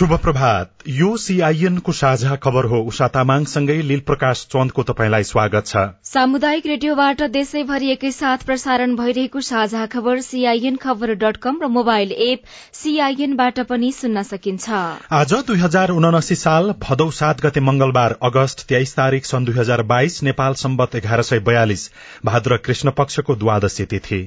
शुभ प्रभात यो सीआईएनको साझा खबर हो। उषा तामाङसँगै लील प्रकाश चन्दको तपाईँलाई स्वागत छ। सामुदायिक रेडियोबाट देशैभरि एकैसाथ प्रसारण भइरहेको साझा खबर सीआईएन खबर डट कम र मोबाइल एप सीआईएनबाट पनि सुन्न सकिन्छ। आज दुई हजार उनासी साल भदौ सात गते मंगलबार अगस्त तेइस तारीक सन् दुई हजार बाइस नेपाल सम्बत एघार सय बयालिस। भाद्र कृष्ण पक्षको द्वादशी तिथि।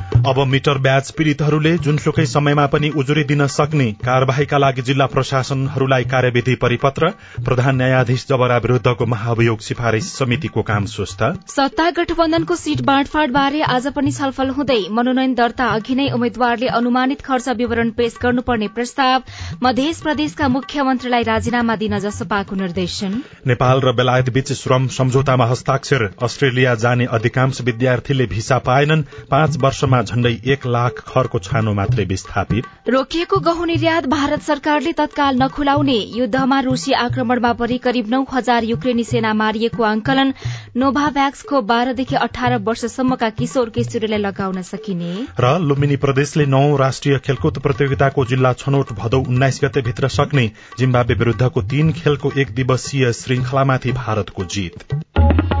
अब मिटर ब्याज पीड़ितहरूले जुनसुकै समयमा पनि उजुरी दिन सक्ने कार्यवाहीका लागि जिल्ला प्रशासनहरूलाई कार्यविधि परिपत्र प्रधान न्यायाधीश जबरा विरूद्धको महाभियोग सिफारिश समितिको काम सुस्त। सत्ता गठबन्धनको सीट बाँडफाँड बारे आज पनि छलफल हुँदै मनोनयन दर्ता अघि नै उम्मेद्वारले अनुमानित खर्च विवरण पेश गर्नुपर्ने प्रस्ताव मध्य प्रदेशका मुख्यमन्त्रीलाई राजीनामा दिन जसपाको निर्देशन। नेपाल र बेलायत बीच श्रम सम्झौतामा हस्ताक्षर अस्ट्रेलिया जाने अधिकांश विद्यार्थीले भिसा पाएनन् पाँच वर्षमा झण्डै एक लाख खरको छानो मात्रै विस्थापित। रोकिएको गहुँ निर्यात भारत सरकारले तत्काल नखुलाउने। युद्धमा रूसी आक्रमणमा परि करिब नौ हजार युक्रेनी सेना मारिएको आंकलन नोभाभ्याक्सको बाह्रदेखि अठार वर्षसम्मका किशोर किशोरीलाई लगाउन सकिने। र लुम्बिनी प्रदेशले नौ राष्ट्रिय खेलकुद प्रतियोगिताको जिल्ला छनौट भदौ उन्नाइस गते भित्र सक्ने जिम्बावे विरूद्धको तीन खेलको एक दिवसीय श्रृंखलामाथि भारतको जीत।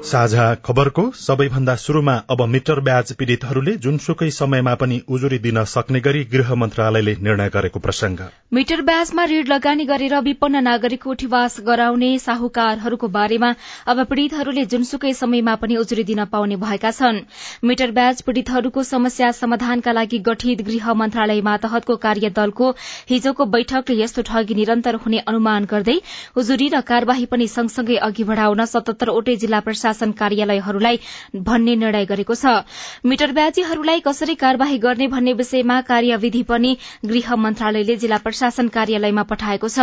साझा खबरको सबैभन्दा शुरूमा अब मिटर ब्याज पीड़ितहरूले जुनसुकै समयमा पनि उजुरी दिन सक्ने गरी गृह मन्त्रालयले निर्णय गरेको प्रसंग मिटर ब्याजमा ऋण लगानी गरेर विपन्न नागरिकको उठीवास गराउने साहुकारहरूको बारेमा अब पीड़ितहरूले जुनसुकै समयमा पनि उजुरी दिन पाउने भएका छन्। मिटर ब्याज पीड़ितहरूको समस्या समाधानका लागि गठित गृह मन्त्रालय मातहतको कार्यदलको हिजोको बैठकले यस्तो ठगी निरन्तर हुने अनुमान गर्दै उजुरी र कार्यवाही पनि सँगसँगै अघि बढ़ाउन सतहत्तरवटै जिल्ला प्रशासन शासन कार्यालयहरूलाई भन्ने निर्णय गरेको छ। मिटर ब्याजीहरूलाई कसरी कार्यवाही गर्ने भन्ने विषयमा कार्यविधि पनि गृह मन्त्रालयले जिल्ला प्रशासन कार्यालयमा पठाएको छ।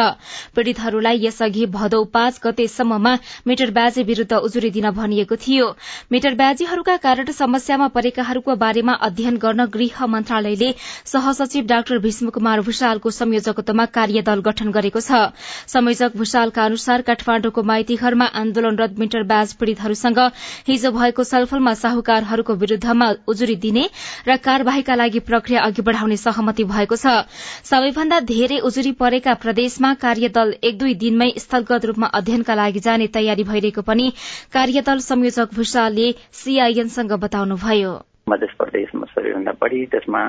पीड़ितहरूलाई यसअघि भदौ पाँच गतेसम्ममा मिटर ब्याजी विरूद्ध उजुरी दिन भनिएको थियो। मिटर ब्याजीहरूका कारण समस्यामा परेकाहरूको बारेमा अध्ययन गर्न गृह मन्त्रालयले सहसचिव डाक्टर भीष्म कुमार भूषालको संयोजकत्वमा कार्यदल गठन गरेको छ। संयोजक भूषालका अनुसार काठमाण्डुको माइती घरमा आन्दोलनरत मिटर ब्याज पीड़ितहरू सँग हिजो भएको छलफलमा साहुकारहरूको विरूद्धमा उजुरी दिने र कार्यवाहीका लागि प्रक्रिया अघि बढ़ाउने सहमति भएको छ। सबैभन्दा धेरै उजुरी परेका प्रदेशमा कार्यदल एक दुई दिनमै स्थलगत रूपमा अध्ययनका लागि जाने तयारी भइरहेको पनि कार्यदल संयोजक भूषालले सीआईएनसँग बताउनुभयो। मध्य प्रदेशमा सबैभन्दा बढ़ी त्यसमा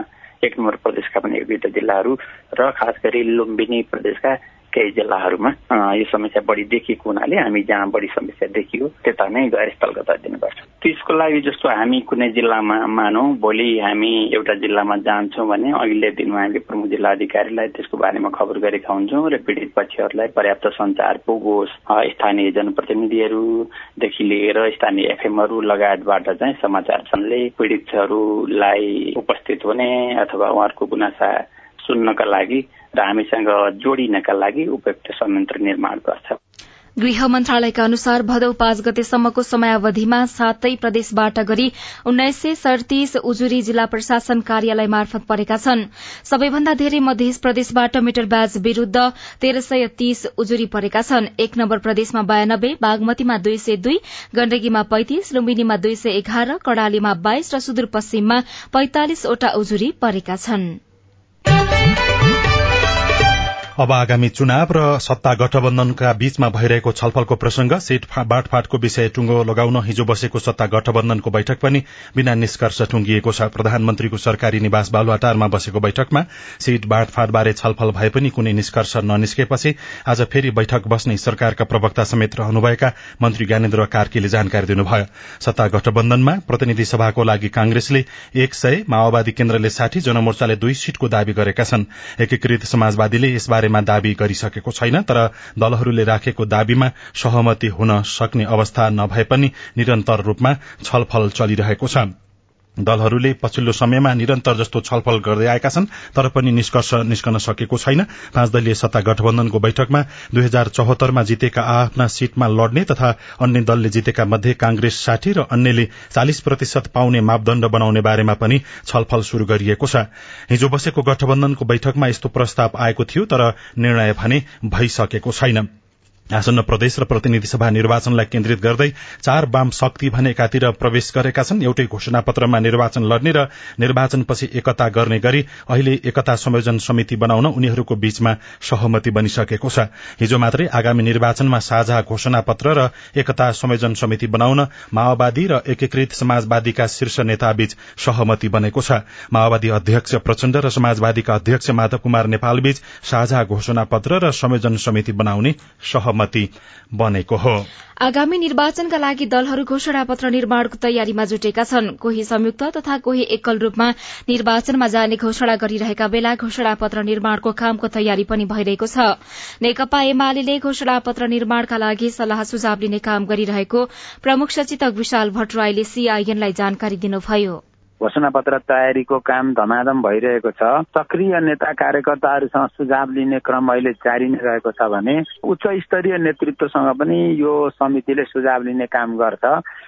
एक नम्बर प्रदेशका पनि दुईवटा जिल्लाहरू र खास गरी लुम्बिनी प्रदेशका केही जिल्लाहरूमा यो समस्या बढी देखिएको हुनाले हामी जहाँ बढी समस्या देखियो त्यता नै गएर स्थलगत गर्छौँ त्यसको लागि जस्तो हामी कुनै जिल्लामा मानौँ भोलि हामी एउटा जिल्लामा जान्छौँ भने अघिल्लो दिनमा हामीले प्रमुख जिल्ला अधिकारीलाई त्यसको बारेमा खबर गरेका हुन्छौँ र पीडित पक्षहरूलाई पर्याप्त सञ्चार पुगोस्। स्थानीय जनप्रतिनिधिहरूदेखि लिएर स्थानीय एफएमहरू लगायतबाट चाहिँ समाचार पीडितहरूलाई उपस्थित हुने अथवा उहाँहरूको गुनासा सुन्नका लागि र हामीसँग जोडिनका लागि उपयुक्त संयन्त्र निर्माण गर्छ। गृह मन्त्रालयका अनुसार भदौ पाँच गतेसम्मको समयावधिमा सातै प्रदेशबाट गरी उन्नाइस सय सड़तीस उजुरी जिल्ला प्रशासन कार्यालय मार्फत परेका छन्। सबैभन्दा धेरै मध्य प्रदेशबाट मिटर ब्याज विरूद्ध तेह्र सय तीस उजुरी परेका छन्। एक नम्बर प्रदेशमा बयानब्बे बागमतीमा दुई सय दुई गण्डकीमा पैंतिस लुम्बिनीमा दुई सय एघार कड़ालीमा बाइस र सुदूरपश्चिममा पैंतालिसवटा उजुरी परेका छनृ। अब आगामी चुनाव र सत्ता गठबन्धनका बीचमा भइरहेको छलफलको प्रसंग सीट बाँडफाँटको विषय टुङ्गो लगाउन हिजो बसेको सत्ता गठबन्धनको बैठक पनि बिना निष्कर्ष टुंगिएको छ। प्रधानमन्त्रीको सरकारी निवास बालुवाटारमा बसेको बैठकमा सीट बाँडफाँटबारे छलफल भए पनि कुनै निष्कर्ष ननिस्केपछि आज फेरि बैठक बस्ने सरकारका प्रवक्ता समेत रहनुभएका मन्त्री ज्ञानेन्द्र कार्कीले जानकारी दिनुभयो। सत्ता गठबन्धनमा प्रतिनिधि सभाको लागि कांग्रेसले एक सय माओवादी केन्द्रले साठी जनमोर्चाले दुई सीटको दावी गरेका छन्। एकीकृत समाजवादीले यसबारे बारेमा दावी गरिसकेको छैन तर दलहरूले राखेको दावीमा सहमति हुन सक्ने अवस्था नभए पनि निरन्तर रूपमा छलफल चलिरहेको छ। दलहरूले पछिल्लो समयमा निरन्तर जस्तो छलफल गर्दै आएका छन् तर पनि निष्कर्ष निस्कन सकेको छैन। पाँच दलीय सत्ता गठबन्धनको बैठकमा दुई हजार चौहत्तरमा जितेका आफ्ना सीटमा लड्ने तथा अन्य दलले जितेका मध्ये कांग्रेस साठी र अन्यले चालिस प्रतिशत पाउने मापदण्ड बनाउने बारेमा पनि छलफल शुरू गरिएको छ। हिजो बसेको गठबन्धनको बैठकमा यस्तो प्रस्ताव आएको थियो तर निर्णय भने भइसकेको छैन। आसन्न प्रदेश र प्रतिनिधि सभा निर्वाचनलाई केन्द्रित गर्दै चार वाम शक्ति भने एकातिर प्रवेश गरेका छन्। एउटै घोषणा पत्रमा निर्वाचन लड्ने र निर्वाचनपछि एकता गर्ने गरी अहिले एकता संयोजन समिति बनाउन उनीहरूको बीचमा सहमति बनिसकेको छ। हिजो मात्रै आगामी निर्वाचनमा साझा घोषणा पत्र र एकता संयोजन समिति बनाउन माओवादी र एकीकृत समाजवादीका शीर्ष नेताबीच सहमति बनेको छ। माओवादी अध्यक्ष प्रचण्ड र समाजवादीका अध्यक्ष माधव कुमार नेपालबीच साझा घोषणा पत्र र संयोजन समिति बनाउने सहमति सहमति बनेको हो। आगामी निर्वाचनका लागि दलहरू घोषणा पत्र निर्माणको तयारीमा जुटेका छन्। कोही संयुक्त तथा कोही एकल रूपमा निर्वाचनमा जाने घोषणा गरिरहेका बेला घोषणा पत्र निर्माणको कामको तयारी पनि भइरहेको छ। नेकपा एमाले घोषणा पत्र निर्माणका लागि सल्लाह सुझाव लिने काम गरिरहेको प्रमुख सचेतक विशाल भट्टराईले सीआईएनलाई जानकारी दिनुभयो। घोषणा पत्र तयारीको काम धमाधम भइरहेको छ। सक्रिय नेता कार्यकर्ताहरूसँग सुझाव लिने क्रम अहिले जारी नै रहेको छ भने उच्च स्तरीय नेतृत्वसँग पनि यो समितिले सुझाव लिने काम गर्छ।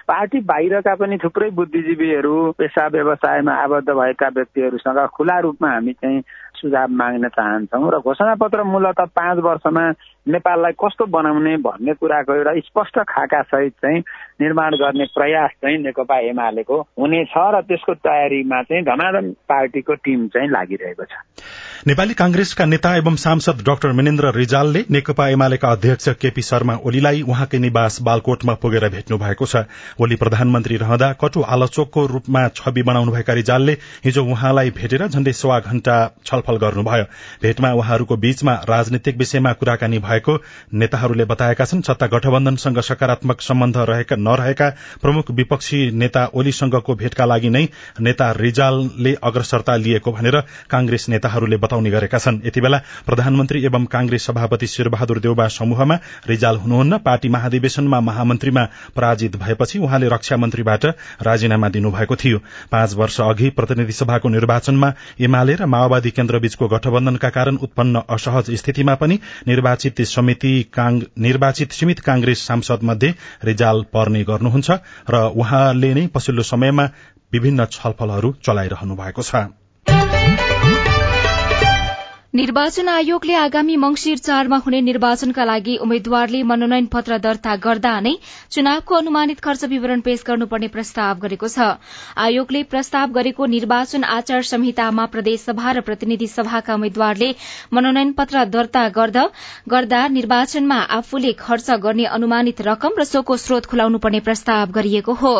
पार्टी बाहिरका पनि थुप्रै बुद्धिजीवीहरू पेसा व्यवसायमा आबद्ध भएका व्यक्तिहरूसँग खुला रूपमा हामी चाहिँ सुझाव माग्न चाहन्छौँ र घोषणा पत्र मूलत पाँच वर्षमा नेपाललाई कस्तो बनाउने भन्ने कुराको एउटा स्पष्ट खाका सहित चाहिँ निर्माण गर्ने प्रयास चाहिँ नेकपा एमालेको हुनेछ र त्यसको तयारीमा चाहिँ धमाधम पार्टीको टिम चाहिँ लागिरहेको छ। नेपाली कांग्रेसका नेता एवं सांसद डाक्टर मिनेन्द्र रिजालले नेकपा एमालेका अध्यक्ष केपी शर्मा ओलीलाई उहाँकै निवास बालकोटमा पुगेर भेट्नु भएको छ। ओली प्रधानमन्त्री रहँदा कटु आलोचकको रूपमा छवि बनाउनुभएका रिजालले हिजो उहाँलाई भेटेर झण्डै सवा घण्टा छलफल गर्नुभयो। भेटमा उहाँहरूको बीचमा राजनीतिक विषयमा कुराकानी भएको नेताहरूले बताएका छन् सत्ता गठबन्धनसँग सकारात्मक सम्बन्ध रहेका नरहेका प्रमुख विपक्षी नेता ओलीसँगको भेटका लागि नै नेता रिजालले अग्रसरता लिएको भनेर कांग्रेस नेताहरूले बताउने गरेका छन्। यति बेला प्रधानमन्त्री एवं कांग्रेस सभापति शेरबहादुर देउबा समूहमा रिजाल हुनुहुन्न। पार्टी महाधिवेशनमा महामन्त्रीमा पराजित भएपछि उहाँले रक्षा मन्त्रीबाट राजीनामा दिनुभएको थियो। पाँच वर्ष अघि प्रतिनिधि सभाको निर्वाचनमा एमाले र माओवादी केन्द्रबीचको गठबन्धनका कारण उत्पन्न असहज स्थितिमा पनि निर्वाचित समिति निर्वाचित सीमित कांग्रेस सांसद मध्ये रिजाल पर्ने गर्नुहुन्छ र उहाँले नै पछिल्लो समयमा विभिन्न छलफलहरू चलाइरहनु भएको छ। निर्वाचन आयोगले आगामी मंगिर चारमा हुने निर्वाचनका लागि उम्मेद्वारले मनोनयन पत्र दर्ता गर्दा नै चुनावको अनुमानित खर्च विवरण पेश गर्नुपर्ने प्रस्ताव गरेको छ। आयोगले प्रस्ताव गरेको निर्वाचन आचार संहितामा प्रदेशसभा र प्रतिनिधि सभाका उम्मेद्वारले मनोनयन पत्र दर्ता गर्दा निर्वाचनमा आफूले खर्च गर्ने अनुमानित रकम र सोको स्रोत खुलाउनु पर्ने प्रस्ताव गरिएको हो।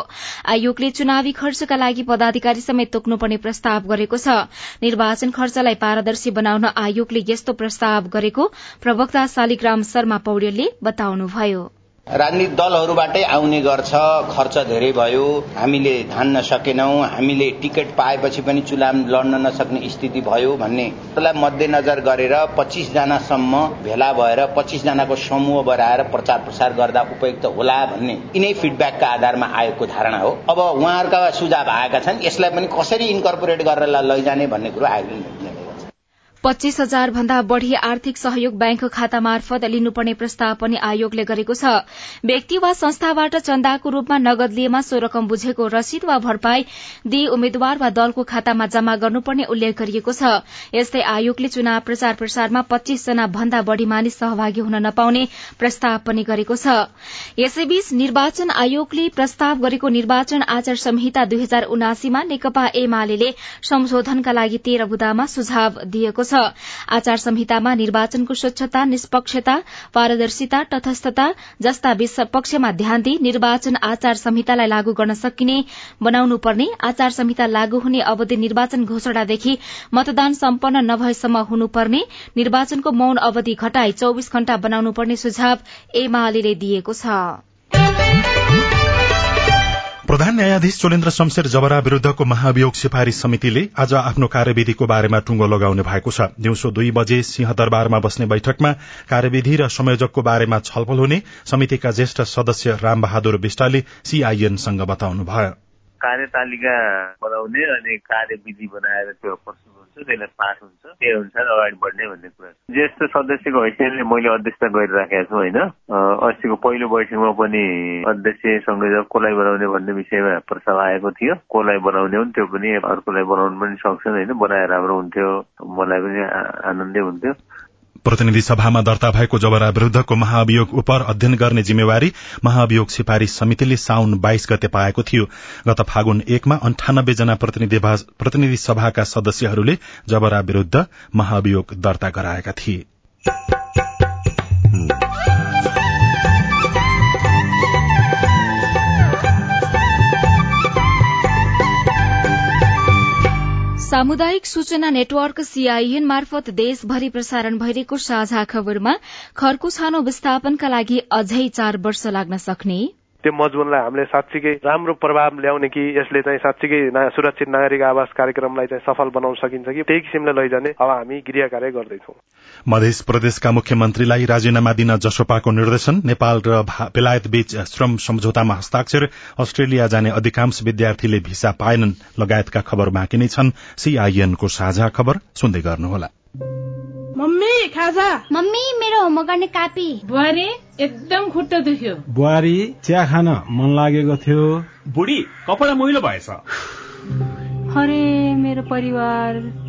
आयोगले चुनावी खर्चका लागि पदाधिकारी समेत तोक्नुपर्ने प्रस्ताव गरेको छ। निर्वाचन खर्चलाई पारदर्शी बनाउन आयोगले यस्तो प्रस्ताव गरेको प्रवक्ता शालिग्राम शर्मा पौडेलले बताउनुभयो। राजनीतिक दलहरूबाटै आउने गर्छ खर्च धेरै भयो हामीले धान्न सकेनौं हामीले टिकट पाएपछि पनि चुनाव लड्न नसक्ने स्थिति भयो भन्ने। मध्यनजर गरेर पच्चिस जनासम्म भेला भएर पच्चिस जनाको समूह बनाएर प्रचार प्रसार गर्दा उपयुक्त होला भन्ने यिनै फिडब्याकका आधारमा आएको धारणा हो। अब उहाँहरूका सुझाव आएका छन् यसलाई पनि कसरी इन्कर्पोरेट गरेर लैजाने भन्ने कुरो आयोगले पच्चीस हजार भन्दा बढ़ी आर्थिक सहयोग ब्याङ्क खाता मार्फत लिनुपर्ने प्रस्ताव पनि आयोगले गरेको छ। व्यक्ति वा संस्थाबाट चन्दाको रूपमा नगद लिएमा सो रकम बुझेको रसिद वा भरपाई दिई उम्मेद्वार वा दलको खातामा जम्मा गर्नुपर्ने उल्लेख गरिएको छ। यस्तै आयोगले चुनाव प्रचार प्रसारमा पच्चीस जना भन्दा बढ़ी मानिस सहभागी हुन नपाउने प्रस्ताव पनि गरेको छ। यसैबीच निर्वाचन आयोगले प्रस्ताव गरेको निर्वाचन आचार संहिता दुई हजार उनासीमा नेकपा एमाले सम्शोधनका लागि तेह्र बुदामा सुझाव दिएको छ। आचार संहितामा निर्वाचनको स्वच्छता निष्पक्षता पारदर्शिता तटस्थता जस्ता पक्षमा ध्यान दिई निर्वाचन आचार संहितालाई लागू गर्न सकिने बनाउनु पर्ने आचार संहिता लागू हुने अवधि निर्वाचन घोषणादेखि मतदान सम्पन्न नभएसम्म हुनुपर्ने निर्वाचनको मौन अवधि घटाई चौविस घण्टा बनाउनु पर्ने सुझाव एमाले दिएको छ। प्रधान न्यायाधीश चोलेन्द्र शमशेर जबरा विरूद्धको महाभियोग सिफारिश समितिले आज आफ्नो कार्यविधिको बारेमा टुंगो लगाउने भएको छ। दिउँसो दुई बजे सिंहदरबारमा बस्ने बैठकमा कार्यविधि र संयोजकको बारेमा छलफल हुने समितिका ज्येष्ठ सदस्य रामबहादुर विष्टले सीआईएनसँग बताउनुभयो। कार्यतालिका बनाउने अनि कार्यविधि बनाएर त्यो त्यसलाई पास हुन्छ। त्यही अनुसार अगाडि बढ्ने भन्ने कुरा ज्येष्ठ सदस्यको हैसियतले मैले अध्यक्षता गरिराखेको छु होइन? अस्तिको पहिलो बैठकमा पनि अध्यक्ष संयोजक कसलाई बनाउने भन्ने विषयमा प्रस्ताव आएको थियो कसलाई बनाउने हो त्यो पनि अर्कोलाई बनाउनु पनि सक्छन् होइन? बनाएर राम्रो हुन्थ्यो। मलाई पनि आनन्दै हुन्थ्यो। प्रतिनिधि सभामा दर्ता भएको जबरा विरूद्धको महाभियोग उप अध्ययन गर्ने जिम्मेवारी महाभियोग सिफारिश समितिले साउन बाइस गते पाएको थियो। गत फागुन एकमा अन्ठानब्बे जना प्रतिनिधि सभाका सदस्यहरूले जबरा विरूद्ध महाभियोग दर्ता गराएका थिए। सामुदायिक सूचना नेटवर्क सीआईएन मार्फत देशभरि प्रसारण भइरहेको साझा खबरमा खरको छानो विस्थापनका लागि अझै चार वर्ष लाग्न सक्ने। त्यो मजमुनलाई हामीले साँच्चीकै राम्रो प्रभाव ल्याउने कि यसले चाहिँ साँच्चीकै सुरक्षित नागरिक आवास कार्यक्रमलाई चाहिँ सफल बनाउन सकिन्छ कि त्यही किसिमले लैजाने अब हामी गृह कार्य गर्दैछौ। मध्य प्रदेशका मुख्यमन्त्रीलाई राजीनामा दिन जसोपाको निर्देशन नेपाल र बेलायत बीच श्रम सम्झौतामा हस्ताक्षर अस्ट्रेलिया जाने अधिकांश विद्यार्थीले भिसा पाएनन्। लगायतका खबर बाँकी नै छन्। सीआईएनको साझा खबर सुन्दै गर्नुहोला। मम्मी खाजा। मम्मी मेरो होमवर्क गर्ने कापी। बुहारी एकदम खुट्टा दुख्यो। बुहारी चिया खान मन लागेको थियो। बुढी कपडा मैलो भएछ। अरे मेरो परिवार।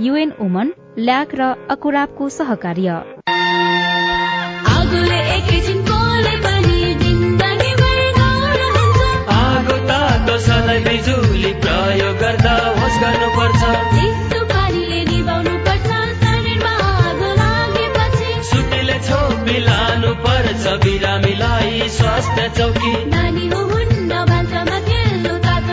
युएन वुमन ल्याक र अकुराबको सहकार्य। प्रयोग गर्दा होस् गर्नुपर्छ। पर्छ बिरामीलाई स्वास्थ्य चौकी। नानी हुन्न भान्सामा खेल्नु तातो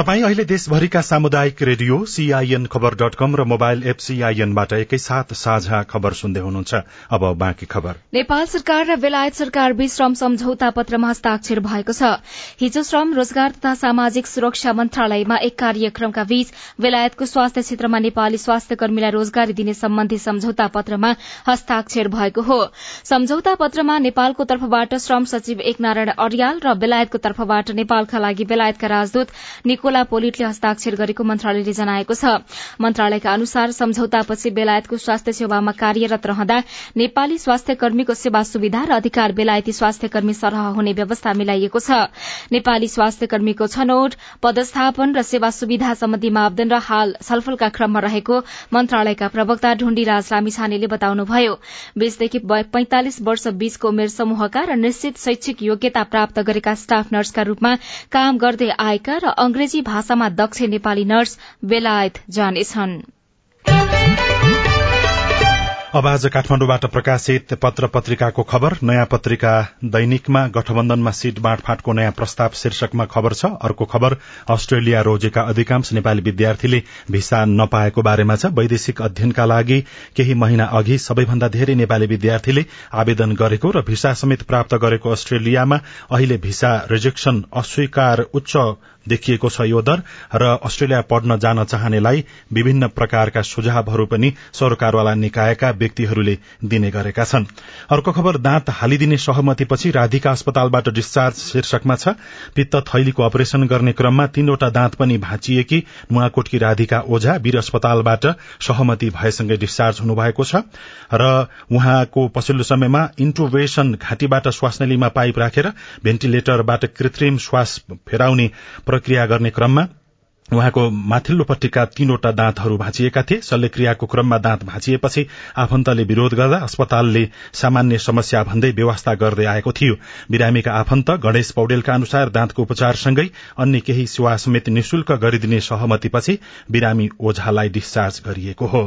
तपाई अहिले देशभरिका सामुदायिक radio CIN Khabar dot com र मोबाइल एप सीआईएनबाट एकैसाथ साझा खबर सुन्दै हुनुहुन्छ। अब बाँकी खबर। नेपाल सरकार र बेलायत सरकार बीच श्रम सम्झौता पत्रमा हस्ताक्षर भएको छ। हिजो श्रम रोजगार तथा सामाजिक सुरक्षा मन्त्रालयमा एक कार्यक्रमका बीच बेलायतको स्वास्थ्य क्षेत्रमा नेपाली स्वास्थ्य कर्मीलाई रोजगारी दिने सम्बन्धी सम्झौता पत्रमा हस्ताक्षर भएको हो। सम्झौता पत्रमा नेपालको तर्फबाट श्रम सचिव एक नारायण अर्याल र बेलायतको तर्फबाट नेपालका लागि बेलायतका राजदूत निकोला पोलिटले हस्ताक्षर गरेको मन्त्रालयले जनाएको छ। मन्त्रालयका अनुसार सम्झौतापछि बेलायतको स्वास्थ्य सेवामा कार्यरत रहँदा नेपाली स्वास्थ्य कर्मीको सेवा सुविधा र अधिकार बेलायती स्वास्थ्य कर्मी सरह हुने व्यवस्था मिलाइएको छ। नेपाली स्वास्थ्य कर्मीको छनौट पदस्थापन र सेवा सुविधा सम्बन्धी मापदण्ड हाल छलफलका क्रममा रहेको मन्त्रालयका प्रवक्ता ढुण्डी राज लामिछानेले बताउनुभयो बीसदेखि पैंतालिस वर्ष बीचको उमेर समूहका र निश्चित शैक्षिक योग्यता प्राप्त गरेका स्टाफ नर्सका रूपमा काम गर्दै आएका र अंग्रेजी अंग्रेजी भाषामा दक्ष नेपाली नर्स बेलायत जानेछन्। अब आज काठमाडौँबाट प्रकाशित पत्र पत्रिकाको खबर। नयाँ पत्रिका दैनिकमा गठबन्धनमा सीट बाँडफाँटको नयाँ प्रस्ताव शीर्षकमा खबर छ। अर्को खबर अस्ट्रेलिया रोजेका अधिकांश नेपाली विद्यार्थीले भिसा नपाएको बारेमा छ। वैदेशिक अध्ययनका लागि केही महिना अघि सबैभन्दा धेरै नेपाली विद्यार्थीले आवेदन गरेको र भिसा समेत प्राप्त गरेको अस्ट्रेलियामा अहिले भिसा रिजेक्सन अस्वीकार उच्च देखिएको छ यो दर र अस्ट्रेलिया पढ्न जान चाहनेलाई विभिन्न प्रकारका सुझावहरू पनि सरकारवाला निकायका व्यक्तिहरूले दिने गरेका छन्। अर्को खबर दाँत हालिदिने सहमतिपछि राधिका अस्पतालबाट डिस्चार्ज शीर्षकमा छ पित्त थैलीको अपरेशन गर्ने क्रममा तीनवटा दाँत पनि भाँचिएकी नुवाकोटकी राधिका ओझा वीर अस्पतालबाट सहमति भएसँगै डिस्चार्ज हुनुभएको छ र उहाँको पछिल्लो समयमा इन्टोभेशन घाँटीबाट श्वास नलीमा पाइप राखेर भेन्टिलेटरबाट कृत्रिम श्वास फेराउने प्रक्रिया गर्ने क्रममा उहाँको माथिल्लोपट्टिका तीनवटा दाँतहरू भाँचिएका थिए। शल्यक्रियाको क्रममा दाँत भाँचिएपछि आफन्तले विरोध गर्दा अस्पतालले सामान्य समस्या भन्दै व्यवस्था गर्दै आएको थियो। बिरामीका आफन्त गणेश पौडेलका अनुसार दाँतको उपचारसँगै अन्य केही सेवा समेत निशुल्क गरिदिने सहमतिपछि बिरामी ओझालाई डिस्चार्ज गरिएको हो।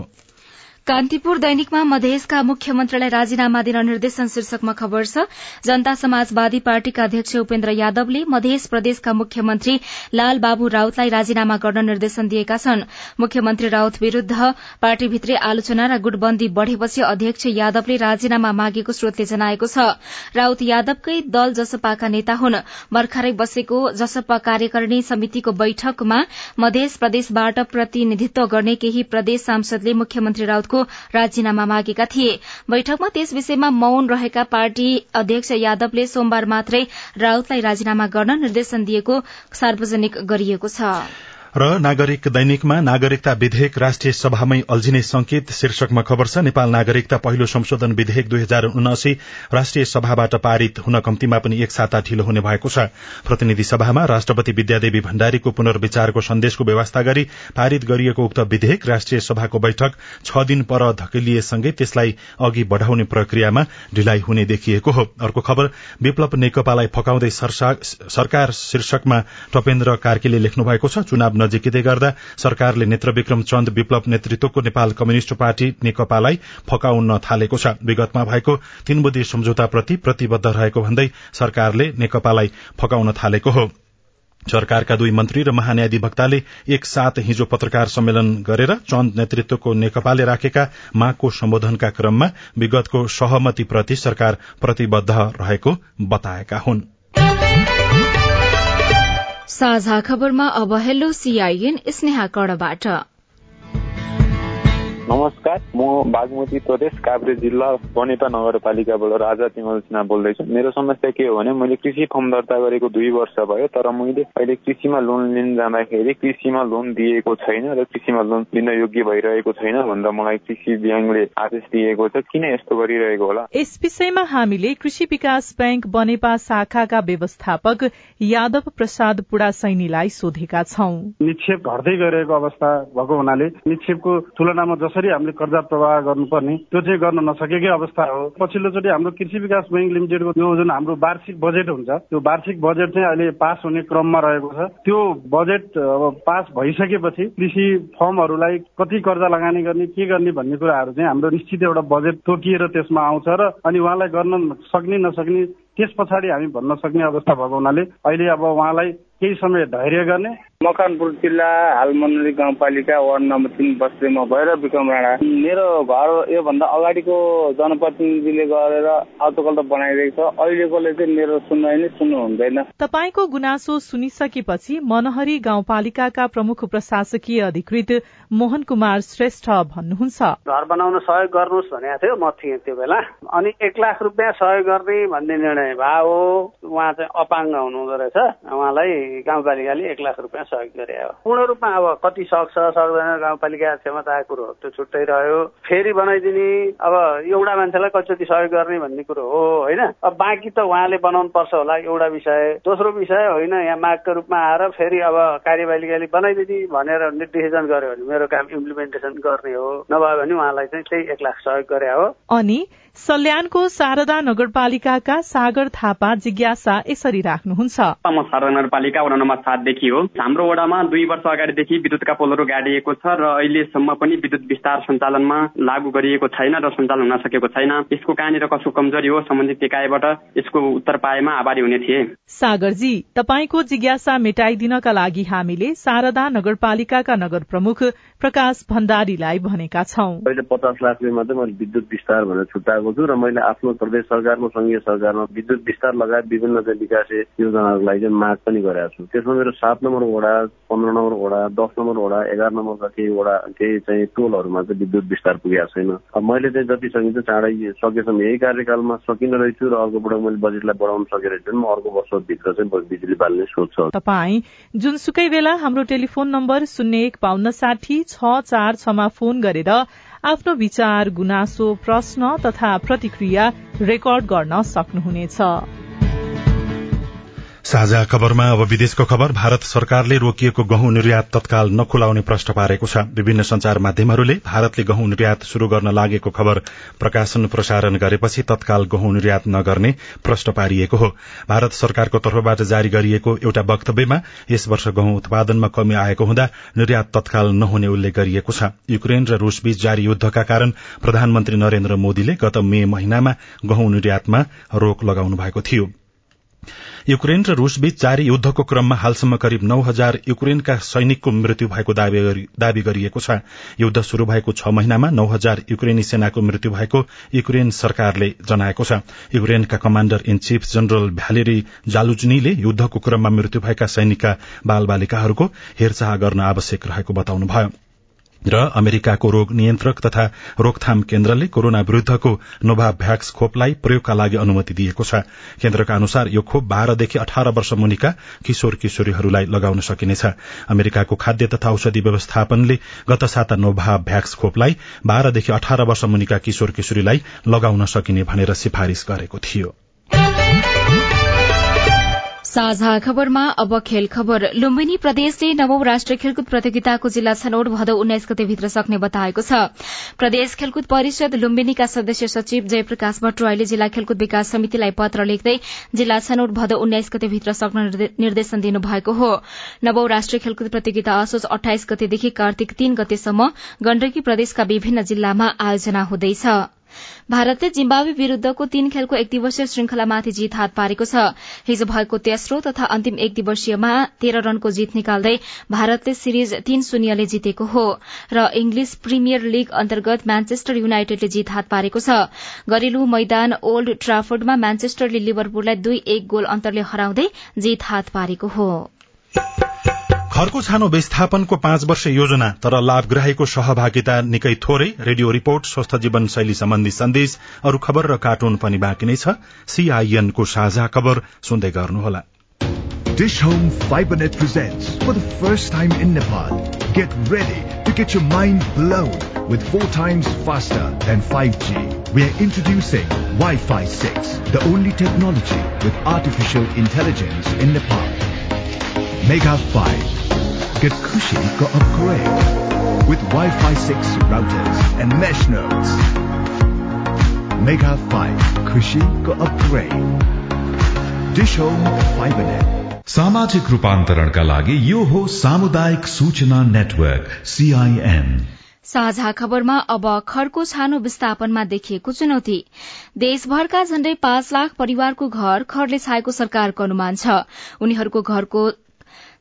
कान्तिपुर दैनिकमा मधेसका मुख्यमन्त्रीलाई राजीनामा दिन निर्देशन शीर्षकमा खबर छ। जनता समाजवादी पार्टीका अध्यक्ष उपेन्द्र यादवले मधेस प्रदेशका मुख्यमन्त्री लाल बाबु राउतलाई राजीनामा गर्न निर्देशन दिएका छन्। मुख्यमन्त्री राउत विरूद्ध पार्टीभित्रै आलोचना र गुटबन्दी बढ़ेपछि अध्यक्ष यादवले राजीनामा मागेको स्रोतले जनाएको छ। राउत यादवकै दल जसपाका नेता हुन्। भर्खरै बसेको जसपा कार्यकारिणी समितिको बैठकमा मधेस प्रदेशबाट प्रतिनिधित्व गर्ने केही प्रदेश सांसदले मुख्यमन्त्री राउत को राजीनामा मागेका थिए। बैठकमा त्यस विषयमा मौन रहेका पार्टी अध्यक्ष यादवले सोमबार मात्रै राउतलाई राजीनामा गर्न निर्देशन दिएको सार्वजनिक गरिएको छ। र नागरिक दैनिकमा नागरिकता विधेयक राष्ट्रिय सभामै अल्झिने संकेत शीर्षकमा खबर छ। नेपाल नागरिकता पहिलो संशोधन विधेयक दुई हजार उनासी राष्ट्रिय सभाबाट पारित हुन कम्तीमा पनि एक साता ढिलो हुने भएको छ। प्रतिनिधि सभामा राष्ट्रपति विद्यादेवी भण्डारीको पुनर्विचारको सन्देशको व्यवस्था गरी पारित गरिएको उक्त विधेयक राष्ट्रिय सभाको बैठक छ दिन पर धकेलिएसँगै त्यसलाई अघि बढ़ाउने प्रक्रियामा ढिलाइ हुने देखिएको हो। अर्को खबर विप्लव नेकपालाई फकाउँदै सरकार शीर्षकमा टपेन्द्र कार्कीले लेख्नु भएको छ चुनाव नजिकिँदै गर्दा सरकारले नेत्रविक्रम चन्द विप्लव नेतृत्वको नेपाल कम्युनिष्ट पार्टी नेकपालाई फकाउन थालेको छ। विगतमा भएको तीन बुद्धि सम्झौताप्रति प्रतिबद्ध रहेको भन्दै सरकारले नेकपालाई फकाउन थालेको हो। सरकारका दुई मन्त्री र महान्यायाधिवक्ताले एक साथ हिजो पत्रकार सम्मेलन गरेर चन्द नेतृत्वको नेकपाले राखेका मागको सम्बोधनका क्रममा विगतको सहमतिप्रति सरकार प्रतिबद्ध रहेको बताएका हुन्। साझा खबरमा अब हेलो सीआईएन स्नेहा कडबाट नमस्कार म बागमती प्रदेश काभ्रे जिल्ला बनेपा नगरपालिकाबाट राजा तिमल सिन्हा बोल्दैछु। मेरो समस्या के हो भने मैले कृषि फर्म दर्ता गरेको दुई वर्ष भयो तर मैले अहिले कृषिमा लोन लिन जाँदाखेरि कृषिमा लोन दिएको छैन र कृषिमा लोन लिन योग्य भइरहेको छैन भनेर मलाई कृषि ब्याङ्कले आदेश दिएको छ। किन यस्तो गरिरहेको होला? यस विषयमा हामीले कृषि विकास ब्याङ्क बनेपा शाखाका व्यवस्थापक यादव प्रसाद पुडा सैनीलाई सोधेका छौं। निक्षेप घट्दै गइरहेको अवस्था भएको हुनाले निक्षेपको तुलनामा जसरी हामीले कर्जा प्रवाह गर्नुपर्ने त्यो चाहिँ गर्न नसकेकै अवस्था हो। पछिल्लोचोटि हाम्रो कृषि विकास ब्याङ्क लिमिटेडको यो जुन हाम्रो वार्षिक बजेट हुन्छ त्यो वार्षिक बजेट चाहिँ अहिले पास हुने क्रममा रहेको छ। त्यो बजेट अब पास भइसकेपछि कृषि फर्महरूलाई कति कर्जा लगानी गर्ने के गर्ने भन्ने कुराहरू चाहिँ हाम्रो निश्चित एउटा बजेट तोकिएर त्यसमा आउँछ र अनि उहाँलाई गर्न सक्ने नसक्ने त्यस पछाडि हामी भन्न सक्ने अवस्था भएको हुनाले अहिले अब उहाँलाई केही समय धैर्य गर्ने मकनपुर जिल्ला हाल मनरी गाउँपालिका वार्ड नम्बर तिन बस्तीमा भएर विक्रम राणा। मेरो घर योभन्दा अगाडिको जनप्रतिनिधिले गरेर अटोकल त बनाइदिएको छ। अहिलेकोले चाहिँ मेरो सुनवाई नै सुन्नु हुँदैन। तपाईँको गुनासो सुनिसकेपछि मनहरी गाउँपालिकाका प्रमुख प्रशासकीय अधिकृत मोहन कुमार श्रेष्ठ भन्नुहुन्छ। घर बनाउन सहयोग गर्नुहोस् भनेको थियो म थिएँ त्यो बेला। अनि एक लाख रुपियाँ सहयोग गर्ने भन्ने निर्णय भयो। उहाँ चाहिँ अपाङ्ग हुनुहुँदो रहेछ। उहाँलाई गाउँपालिकाले एक लाख रुपियाँ सहयोग गरे हो। पूर्ण रूपमा अब कति सक्छ सक्दैन गाउँपालिका क्षमताको कुरो त्यो छुट्टै रह्यो। फेरि बनाइदिने अब एउटा मान्छेलाई कति सहयोग गर्ने भन्ने कुरो हो होइन? अब बाँकी त उहाँले बनाउनु पर्छ होला एउटा विषय। दोस्रो विषय होइन यहाँ मागको रूपमा आएर फेरि अब कार्यपालिकाले बनाइदिने भनेर डिसिजन गर्यो भने मेरो काम इम्प्लिमेन्टेसन गर्ने हो। नभए भने उहाँलाई चाहिँ त्यही एक लाख सहयोग गरे हो। अनि सल्यानको शारदा नगरपालिकाका सागर थापा जिज्ञासा यसरी राख्नुहुन्छ। म शारदा नगरपालिका वडा नम्बर सातदेखि हो हाम्रो हाम्रो वडामा दुई वर्ष अगाडिदेखि विद्युतका पोलहरू गाडिएको छ र अहिलेसम्म पनि विद्युत विस्तार सञ्चालनमा लागू गरिएको छैन र सञ्चालन हुन सकेको छैन। यसको कहाँनिर कसो कमजोरी हो सम्बन्धित निकायबाट यसको उत्तर पाएमा आभारी हुने थिए। सागरजी तपाईँको जिज्ञासा मेटाइदिनका लागि हामीले शारदा नगरपालिकाका नगर प्रमुख प्रकाश भण्डारीलाई भनेका छौं। अहिले पचास लाखले मात्रै मैले विद्युत विस्तार भनेर छुट्याएको छु र मैले आफ्नो प्रदेश सरकारको संघीय सरकारमा विद्युत विस्तार लगायत विभिन्न विकास योजनाहरूलाई चाहिँ माग पनि गरेको छु। त्यसमा मेरो सात नम्बर वडा पन्ध्र नम्बर वडा दस नम्बर वडा एघार नम्बरका केही वडा केही चाहिँ टोलहरूमा चाहिँ विद्युत विस्तार पुगेको छैन। मैले चाहिँ जति सकिन्छ चाँडै सकेसम्म यही कार्यकालमा सकिन रहेछु र अर्कोबाट मैले बजेटलाई बढाउन सकेर म अर्को वर्षभित्र चाहिँ बिजुली बाल्ने सोच छ तपाईँ जुनसुकै बेला हाम्रो टेलिफोन नम्बर शून्य एक बान्न साठी छ चार छमा फोन गरेर आफ्नो विचार गुनासो प्रश्न तथा प्रतिक्रिया रेकर्ड गर्न सक्नुहुनेछ। साझा खबरमा अब विदेशको खबर भारत सरकारले रोकिएको गहुँ निर्यात तत्काल नखुलाउने प्रश्न पारेको छ। विभिन्न संचार माध्यमहरूले भारतले गहुँ निर्यात शुरू गर्न लागेको खबर प्रकाशन प्रसारण गरेपछि तत्काल गहुँ निर्यात नगर्ने प्रश्न पारिएको हो। भारत सरकारको तर्फबाट जारी गरिएको एउटा वक्तव्यमा यस वर्ष गहुँ उत्पादनमा कमी आएको हुँदा निर्यात तत्काल नहुने उल्लेख गरिएको छ। युक्रेन र रूसबीच जारी युद्धका कारण प्रधानमन्त्री नरेन्द्र मोदीले गत मे महिनामा गहुँ निर्यातमा रोक लगाउनु भएको थियो। युक्रेन र रूसबीच जारी युद्धको क्रममा हालसम्म करिब नौ हजार युक्रेनका सैनिकको मृत्यु भएको दावी गरिएको छ। युद्ध शुरू भएको छ महिनामा नौ हजार युक्रेनी सेनाको मृत्यु भएको युक्रेन सरकारले जनाएको छ। युक्रेनका commander in chief general Valery जालुजनीले युद्धको क्रममा मृत्यु भएका सैनिकका बाल बालिकाहरूको हेरचाह गर्न आवश्यक रहेको बताउनुभयो। र अमेरिकाको रोग नियन्त्रक तथा रोकथाम केन्द्रले कोरोना विरूद्धको नोभाभ्याक्स खोपलाई प्रयोगका लागि अनुमति दिएको छ। केन्द्रका अनुसार यो खोप बाह्रदेखि अठार वर्ष मुनिका किशोर किशोरीहरूलाई लगाउन सकिनेछ। अमेरिकाको खाद्य तथा औषधि व्यवस्थापनले गत साता नोभाभ्याक्स खोपलाई बाह्रदेखि अठार वर्ष मुनिका किशोर किशोरीलाई लगाउन सकिने भनेर सिफारिश गरेको थियो। साझा खबरमा अब खेल लुम्बिनी प्रदेशले नवौं राष्ट्रिय खेलकुद प्रतियोगिताको जिल्ला छनौट भदौ उन्नाइस गतेभित्र सक्ने बताएको छ। प्रदेश खेलकुद परिषद लुम्बिनीका सदस्य सचिव जयप्रकाश भट्टराईले जिल्ला खेलकुद विकास समितिलाई पत्र लेख्दै जिल्ला छनौट भदौ उन्नाइस गतेभित्र सक्न निर्देशन दिनुभएको हो। नवौं राष्ट्रिय खेलकुद प्रतियोगिता असोज अठाइस गतेदेखि कार्तिक तीन गतेसम्म गण्डकी प्रदेशका विभिन्न जिल्लामा आयोजना हुँदैछ। भारतले जिम्बावे विरूद्धको तीन खेलको एक दिवसीय श्रृंखलामाथि जीत हात पारेको छ। हिजो भएको तेस्रो तथा अन्तिम एक दिवसीयमा तेह्र रनको जीत निकाल्दै भारतले सिरिज तीन शून्यले जितेको हो र इंग्लिश प्रिमियर लीग अन्तर्गत म्यान्चेस्टर युनाइटेडले जीत हात पारेको छ। घरेलु मैदान ओल्ड ट्राफोर्डमा म्यान्चेस्टरले लिभरपुललाई दुई एक गोल अन्तरले हराउँदै जीत हात पारेको हो। घरको छानो व्यवस्थापनको पाँच वर्ष योजना तर लाभग्राहीको सहभागिता निकै थोरै रेडियो रिपोर्ट स्वस्थ जीवन शैली सम्बन्धी सन्देश अरू खबर र कार्टुन पनि बाँकी नै छ सीआईएनको साझा खबर सुन्दै गर्नुहोला Dish Home FiberNet presents for the first time in Nepal. Get ready to get your mind blown with four times faster than 5G. We are introducing Wi-Fi 6, the only technology with artificial intelligence in Nepal. Mega 5 Get Kushi go upgrade with Wi-Fi 6 routers and mesh nodes. Mega 5 Kushi go upgrade. Dish Home FiberNet. सामाजिक रूपान्तरणका लागि यो हो सामुदायिक सूचना network CIN साझा खबरमा अब खरको छानो विस्थापनमा देखिएको चुनौती देशभरका झण्डै पाँच लाख परिवारको घर खरले छाएको सरकारको अनुमान छ उनीहरूको घरको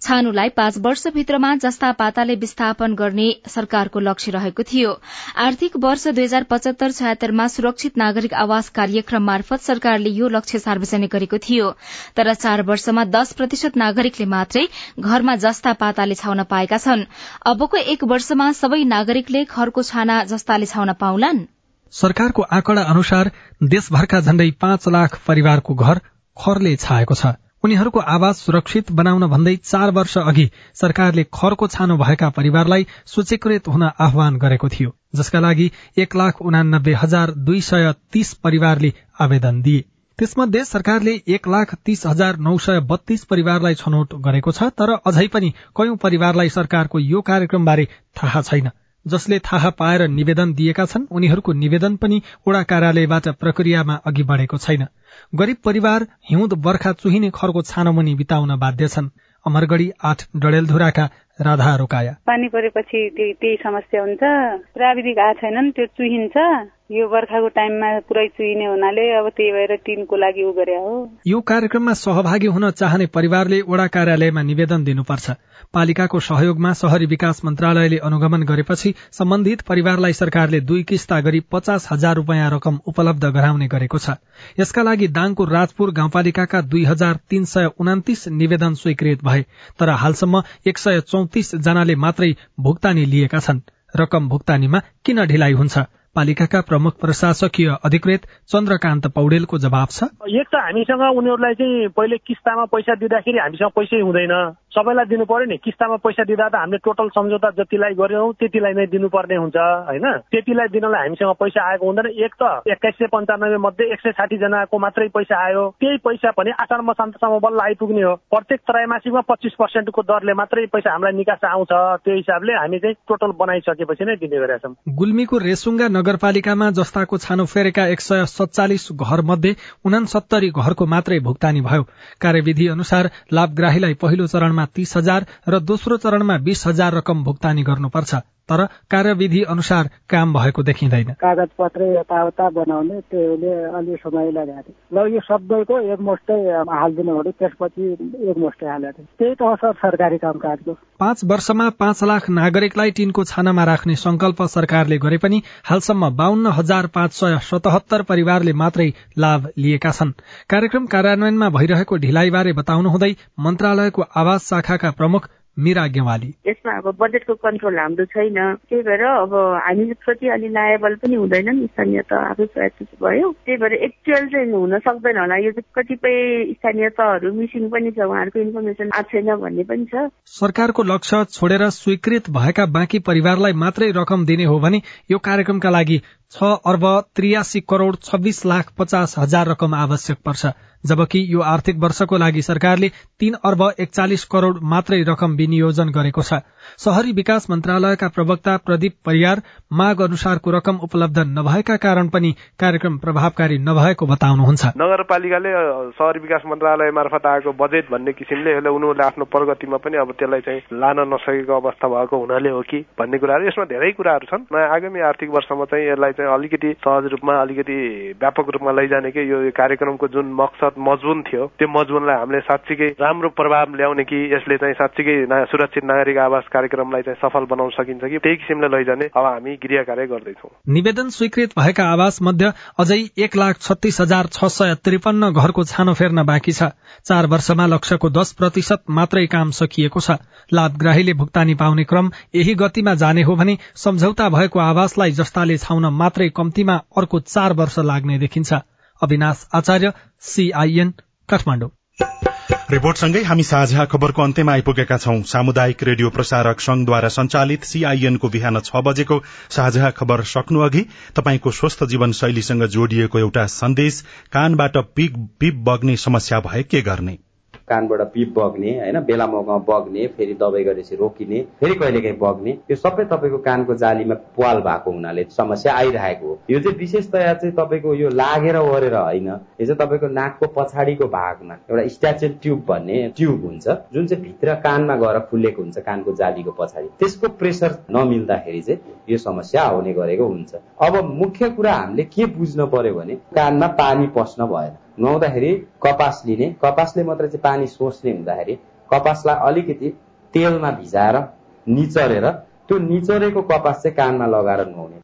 छानुलाई पाँच वर्षभित्रमा जस्ता पाताले विस्थापन गर्ने सरकारको लक्ष्य रहेको थियो। आर्थिक वर्ष दुई हजार पचहत्तर छयत्तरमा सुरक्षित नागरिक आवास कार्यक्रम मार्फत सरकारले यो लक्ष्य सार्वजनिक गरेको थियो। तर चार वर्षमा दश प्रतिशत नागरिकले मात्रै घरमा जस्ता पाताले छाउन पाएका छन्। अबको एक वर्षमा सबै नागरिकले घरको छाना जस्ताले छाउन पाउलान्। सरकारको आँकडा अनुसार देशभरका झण्डै पाँच लाख परिवारको घर खरले छाएको छ। उनीहरूको आवास सुरक्षित बनाउन भन्दै चार वर्ष अघि सरकारले खरको छानो भएका परिवारलाई सूचीकृत हुन आह्वान गरेको थियो जसका लागि एक लाख उनानब्बे हजार दुई सय तीस परिवारले आवेदन दिए। त्यसमध्ये सरकारले एक लाख तीस हजार नौ सय बत्तीस परिवारलाई छनौट गरेको छ तर अझै पनि कयौं परिवारलाई सरकारको यो कार्यक्रमबारे थाहा छैन। जसले थाहा पाएर निवेदन दिएका छन् उनीहरूको निवेदन पनि ओडा कार्यालयबाट प्रक्रियामा अघि बढ़ेको छैन। गरीब परिवार हिउँद बर्खा चुहिने खरको छानोमुनि बिताउन बाध्य छन्। अमरगढ़ी आठ डडेलधुराका राधा रोकाया। पानी परेपछि त्यही समस्या हुन्छ। प्राविधिक आएको छैनन् त्यो चुहिन्छ। यो बर्खाको टाइममा पुरै चुइने हुनाले अब त्यही भएर टिनको लागि उ गरे हो। यो कार्यक्रममा सहभागी हुन चाहने परिवारले वडा कार्यालयमा निवेदन दिनुपर्छ। पालिकाको सहयोगमा शहरी विकास मन्त्रालयले अनुगमन गरेपछि सम्बन्धित परिवारलाई सरकारले दुई किस्ता गरी पचास हजार रूपियाँ रकम उपलब्ध गराउने गरेको छ। यसका लागि दाङको राजपुर गाउँपालिकाका दुई हजार तीन सय उनातिस निवेदन स्वीकृत भए तर हालसम्म एक सय चौतिस जनाले मात्रै भुक्तानी लिएका छन्। रकम भुक्तानीमा किन ढिलाइ हुन्छ? पालिकाका प्रमुख प्रशासकीय अधिकृत चन्द्रकान्त पौडेलको जवाब छ। एक त हामीसँग उनीहरूलाई चाहिँ पहिले किस्तामा पैसा दिँदाखेरि हामीसँग पैसै हुँदैन। सबैलाई दिनु पर्यो नि। किस्तामा पैसा दिँदा त हामीले टोटल सम्झौता जतिलाई गर्यौँ त्यतिलाई नै दिनुपर्ने हुन्छ होइन? त्यतिलाई दिनलाई हामीसँग पैसा आएको हुँदैन। एक त एक्काइस सय पन्चानब्बे मध्ये एक सय साठी जनाको मात्रै पैसा आयो। त्यही पैसा पनि आषाढ मसान्तसम्म बल्ल आइपुग्ने हो। प्रत्येक त्रैमासिकमा पच्चिस पर्सेन्टको दरले मात्रै पैसा हामीलाई निकास आउँछ। त्यो हिसाबले हामी चाहिँ टोटल बनाइसकेपछि नै दिने गरेका छौँ। गुल्मीको रेसुङ्गा नगरपालिकामा जस्ताको छानो फेरेका एक सय सत्तालिस घर मध्ये उनासत्तरी घरको मात्रै भुक्तानी भयो। कार्यविधि अनुसार लाभग्राहीलाई पहिलो चरणमा तीस हजार र दोस्रो चरणमा बीस हजार रकम भुक्तानी गर्नुपर्छ। तर कार्यविधि अनुसार काम भएको देखिँदैन। कागज पत्र यताउता बनाउने त्यसले अलि समय लगाएको ल यो सबैको एकमुष्टै हालिदिनु भने त्यसपछि एकमुष्टै हालेको त्यही त हो सर सरकारी कामकाजको। पाँच वर्षमा पाँच लाख नागरिकलाई टिनको छानामा राख्ने संकल्प सरकारले गरे पनि हालसम्म बाहन्न हजार पाँच सय सतहत्तर परिवारले मात्रै लाभ लिएका छन्। कार्यक्रम कार्यान्वयनमा भइरहेको ढिलाइबारे बताउनुहुँदै मन्त्रालयको आवास शाखाका प्रमुख मिरा गेवाली यसमा अब बजेटको कन्ट्रोल हाम्रो छैन। त्यही भएर अब हामी प्रति अलि लायबल पनि हुँदैन नि स्थानीय त आफै प्रयास भयो। त्यही भएर एक्चुअल चाहिँ हुन सक्दैन होला। यो चाहिँ कतिपय स्थानीय तहहरू मिसिङ पनि छ उहाँहरूको इन्फर्मेसन आएको छैन भन्ने पनि छ। सरकारको लक्ष्य छोडेर स्वीकृत भएका बाँकी परिवारलाई मात्रै रकम दिने हो भने यो कार्यक्रमका लागि छ अर्ब त्रियासी करोड़ छब्बीस लाख पचास हजार रकम आवश्यक पर्छ। जबकि यो आर्थिक वर्षको लागि सरकारले तीन अर्ब एकचालिस करोड़ मात्रै रकम विनियोजन गरेको छ। शहरी विकास मन्त्रालयका प्रवक्ता प्रदीप परियार माग अनुसारको रकम उपलब्ध नभएका कारण पनि कार्यक्रम प्रभावकारी नभएको बताउनुहुन्छ। नगरपालिकाले शहरी विकास मन्त्रालय मार्फत आएको बजेट भन्ने किसिमले उनीहरूले आफ्नो प्रगतिमा पनि अब त्यसलाई चाहिँ लान नसकेको अवस्था भएको हुनाले हो कि भन्ने कुराहरू। यसमा धेरै कुराहरू छन्। आगामी आर्थिक वर्षमा चाहिँ यसलाई चाहिँ अलिकति सहज रूपमा अलिकति व्यापक रूपमा लैजाने कि यो कार्यक्रमको जुन मकसद मजबुन थियो। त्यो मजबुनलाई हामीले साँच्चीकै राम्रो प्रभाव ल्याउने कि यसले चाहिँ साँच्चीकै सुरक्षित नागरिक आवास कार्यक्रमलाई चाहिँ सफल बनाउन सकिन्छ कि त्यही किसिमले लैजाने अब हामी गृह कार्य गर्दैछौँ। निवेदन स्वीकृत भएका आवास मध्ये अझै एक लाख छत्तीस हजार छ सय त्रिपन्न घरको छानो फेर्न बाँकी छ। चार वर्षमा लक्ष्यको दश प्रतिशत मात्रै काम सकिएको छ। लाभग्राहीले भुक्तानी पाउने क्रम यही गतिमा जाने हो भने सम्झौता भएको आवासलाई जस्ताले छाउन मात्रै कम्तीमा अर्को चार वर्ष लाग्ने देखिन्छ। अविनाश आचार्य सीआईएन काठमाडौँ। रिपोर्टसँगै हामी साझा खबरको अन्त्यमा आइपुगेका छौं। सामुदायिक रेडियो प्रसारक संघद्वारा संचालित सीआईएनको बिहान छ बजेको साझा खबर सक्नु अघि तपाईँको स्वस्थ जीवन शैलीसँग जोडिएको एउटा सन्देश कानबाट पिप बग्ने समस्या भए के गर्ने? कानबाट पिप बग्ने होइन बेला मौकामा बग्ने फेरि दबाई गरेपछि रोकिने फेरि कहिलेकाहीँ बग्ने यो सबै तपाईँको कानको जालीमा पाल भएको हुनाले समस्या आइरहेको हो। यो चाहिँ विशेषतया चाहिँ तपाईँको यो लागेर ओरेर होइन यो चाहिँ तपाईँको नाकको पछाडिको भागमा एउटा स्ट्याचल ट्युब भन्ने ट्युब हुन्छ जुन चाहिँ भित्र कानमा गएर खुलेको हुन्छ कानको जालीको पछाडि। त्यसको प्रेसर नमिल्दाखेरि चाहिँ यो समस्या आउने गरेको हुन्छ। अब मुख्य कुरा हामीले के बुझ्नु पर्यो भने कानमा पानी पस्न भएन। नुहाउँदाखेरि कपास लिने कपासले मात्रै चाहिँ पानी सोच्ने हुँदाखेरि कपासलाई अलिकति तेलमा भिजाएर निचरेर त्यो निचरेको कपास चाहिँ कानमा लगाएर नुहाउने।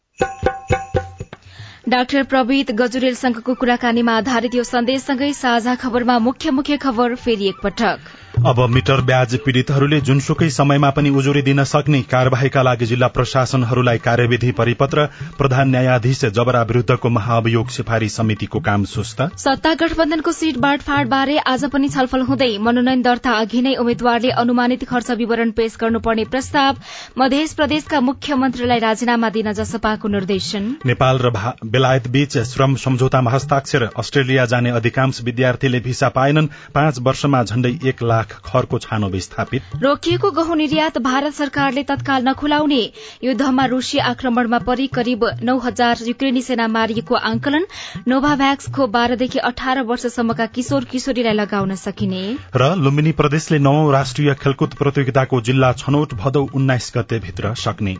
डाक्टर प्रवीत गजुरेलसँगको कुराकानीमा आधारित यो सन्देशसँगै साझा खबरमा मुख्य मुख्य खबर फेरि एकपटक। अब मिटर ब्याज पीड़ितहरूले जुनसुकै समयमा पनि उजुरी दिन सक्ने कार्यवाहीका लागि जिल्ला प्रशासनहरूलाई कार्यविधि परिपत्र प्रधान न्यायाधीश जबरा विरूद्धको महाअभियोग सिफारिश समितिको काम सुस्त। सत्ता गठबन्धनको सीट बाँडफाँड बारे आज पनि छलफल हुँदै मनोनयन दर्ता अघि नै उम्मेद्वारले अनुमानित खर्च विवरण पेश गर्नुपर्ने प्रस्ताव मध्य प्रदेशका मुख्यमन्त्रीलाई राजीनामा दिन जसपाको निर्देशन। नेपाल र बेलायत बीच श्रम सम्झौतामा हस्ताक्षर अस्ट्रेलिया जाने अधिकांश विद्यार्थीले भिसा पाएनन्। पाँच वर्षमा झण्डै एक लाख लाख खरको छानो विस्थापित। रोकिएको गहुँ निर्यात भारत सरकारले तत्काल नखुलाउने। युद्धमा रूसी आक्रमणमा परि करिब नौ हजार युक्रेनी सेना मारिएको आंकलन नोभाभ्याक्स खोप बाह्रदेखि अठार वर्षसम्मका किशोर किशोरीलाई लगाउन सकिने। र लुम्बिनी प्रदेशले नौ राष्ट्रिय खेलकुद प्रतियोगिताको जिल्ला छनौट भदौ उन्नाइस गते भित्र सक्ने।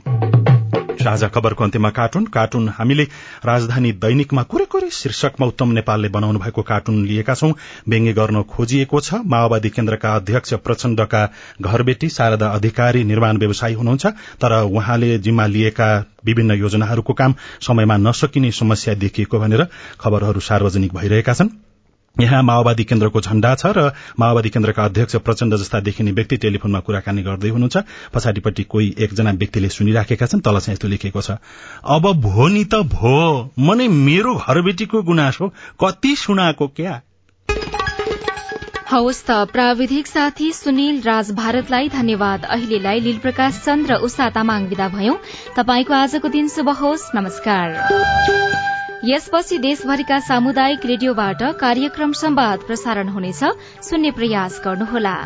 साझा खबरको अन्त्यमा कार्टुन। कार्टुन हामीले राजधानी दैनिकमा कुरे कुरे शीर्षकमा उत्तम नेपालले बनाउनु भएको कार्टुन लिएका छौं। व्यङ्ग्य गर्न खोजिएको छ। माओवादी केन्द्रका अध्यक्ष प्रचण्डका घरबेटी शारदा अधिकारी निर्माण व्यवसायी हुनुहुन्छ। तर उहाँले जिम्मा लिएका विभिन्न योजनाहरूको काम समयमा नसकिने समस्या देखिएको भनेर खबरहरू सार्वजनिक भइरहेका छन्। यहाँ माओवादी केन्द्रको झण्डा छ र माओवादी केन्द्रका अध्यक्ष प्रचण्ड जस्ता देखिने व्यक्ति टेलिफोनमा कुराकानी गर्दै हुनुहुन्छ। पछाडिपट्टि कोही एकजना व्यक्तिले सुनिराखेका छन्। तल चाहिँ यस्तो लेखिएको छ अब भो नि त भो मने मेरो घरबेटीको गुनासो कति सुनाएको क्या? हवस् त प्राविधिक साथी सुनिल राज भारतलाई धन्यवाद। अहिलेलाई लील प्रकाश चन्द र उषा तामाङ विदा भयौं। तपाईँको आजको दिन शुभ होस्। नमस्कार। यसपछि देशभरिका सामुदायिक रेडियोबाट कार्यक्रम संवाद प्रसारण हुनेछ। सुन्ने प्रयास गर्नुहोला।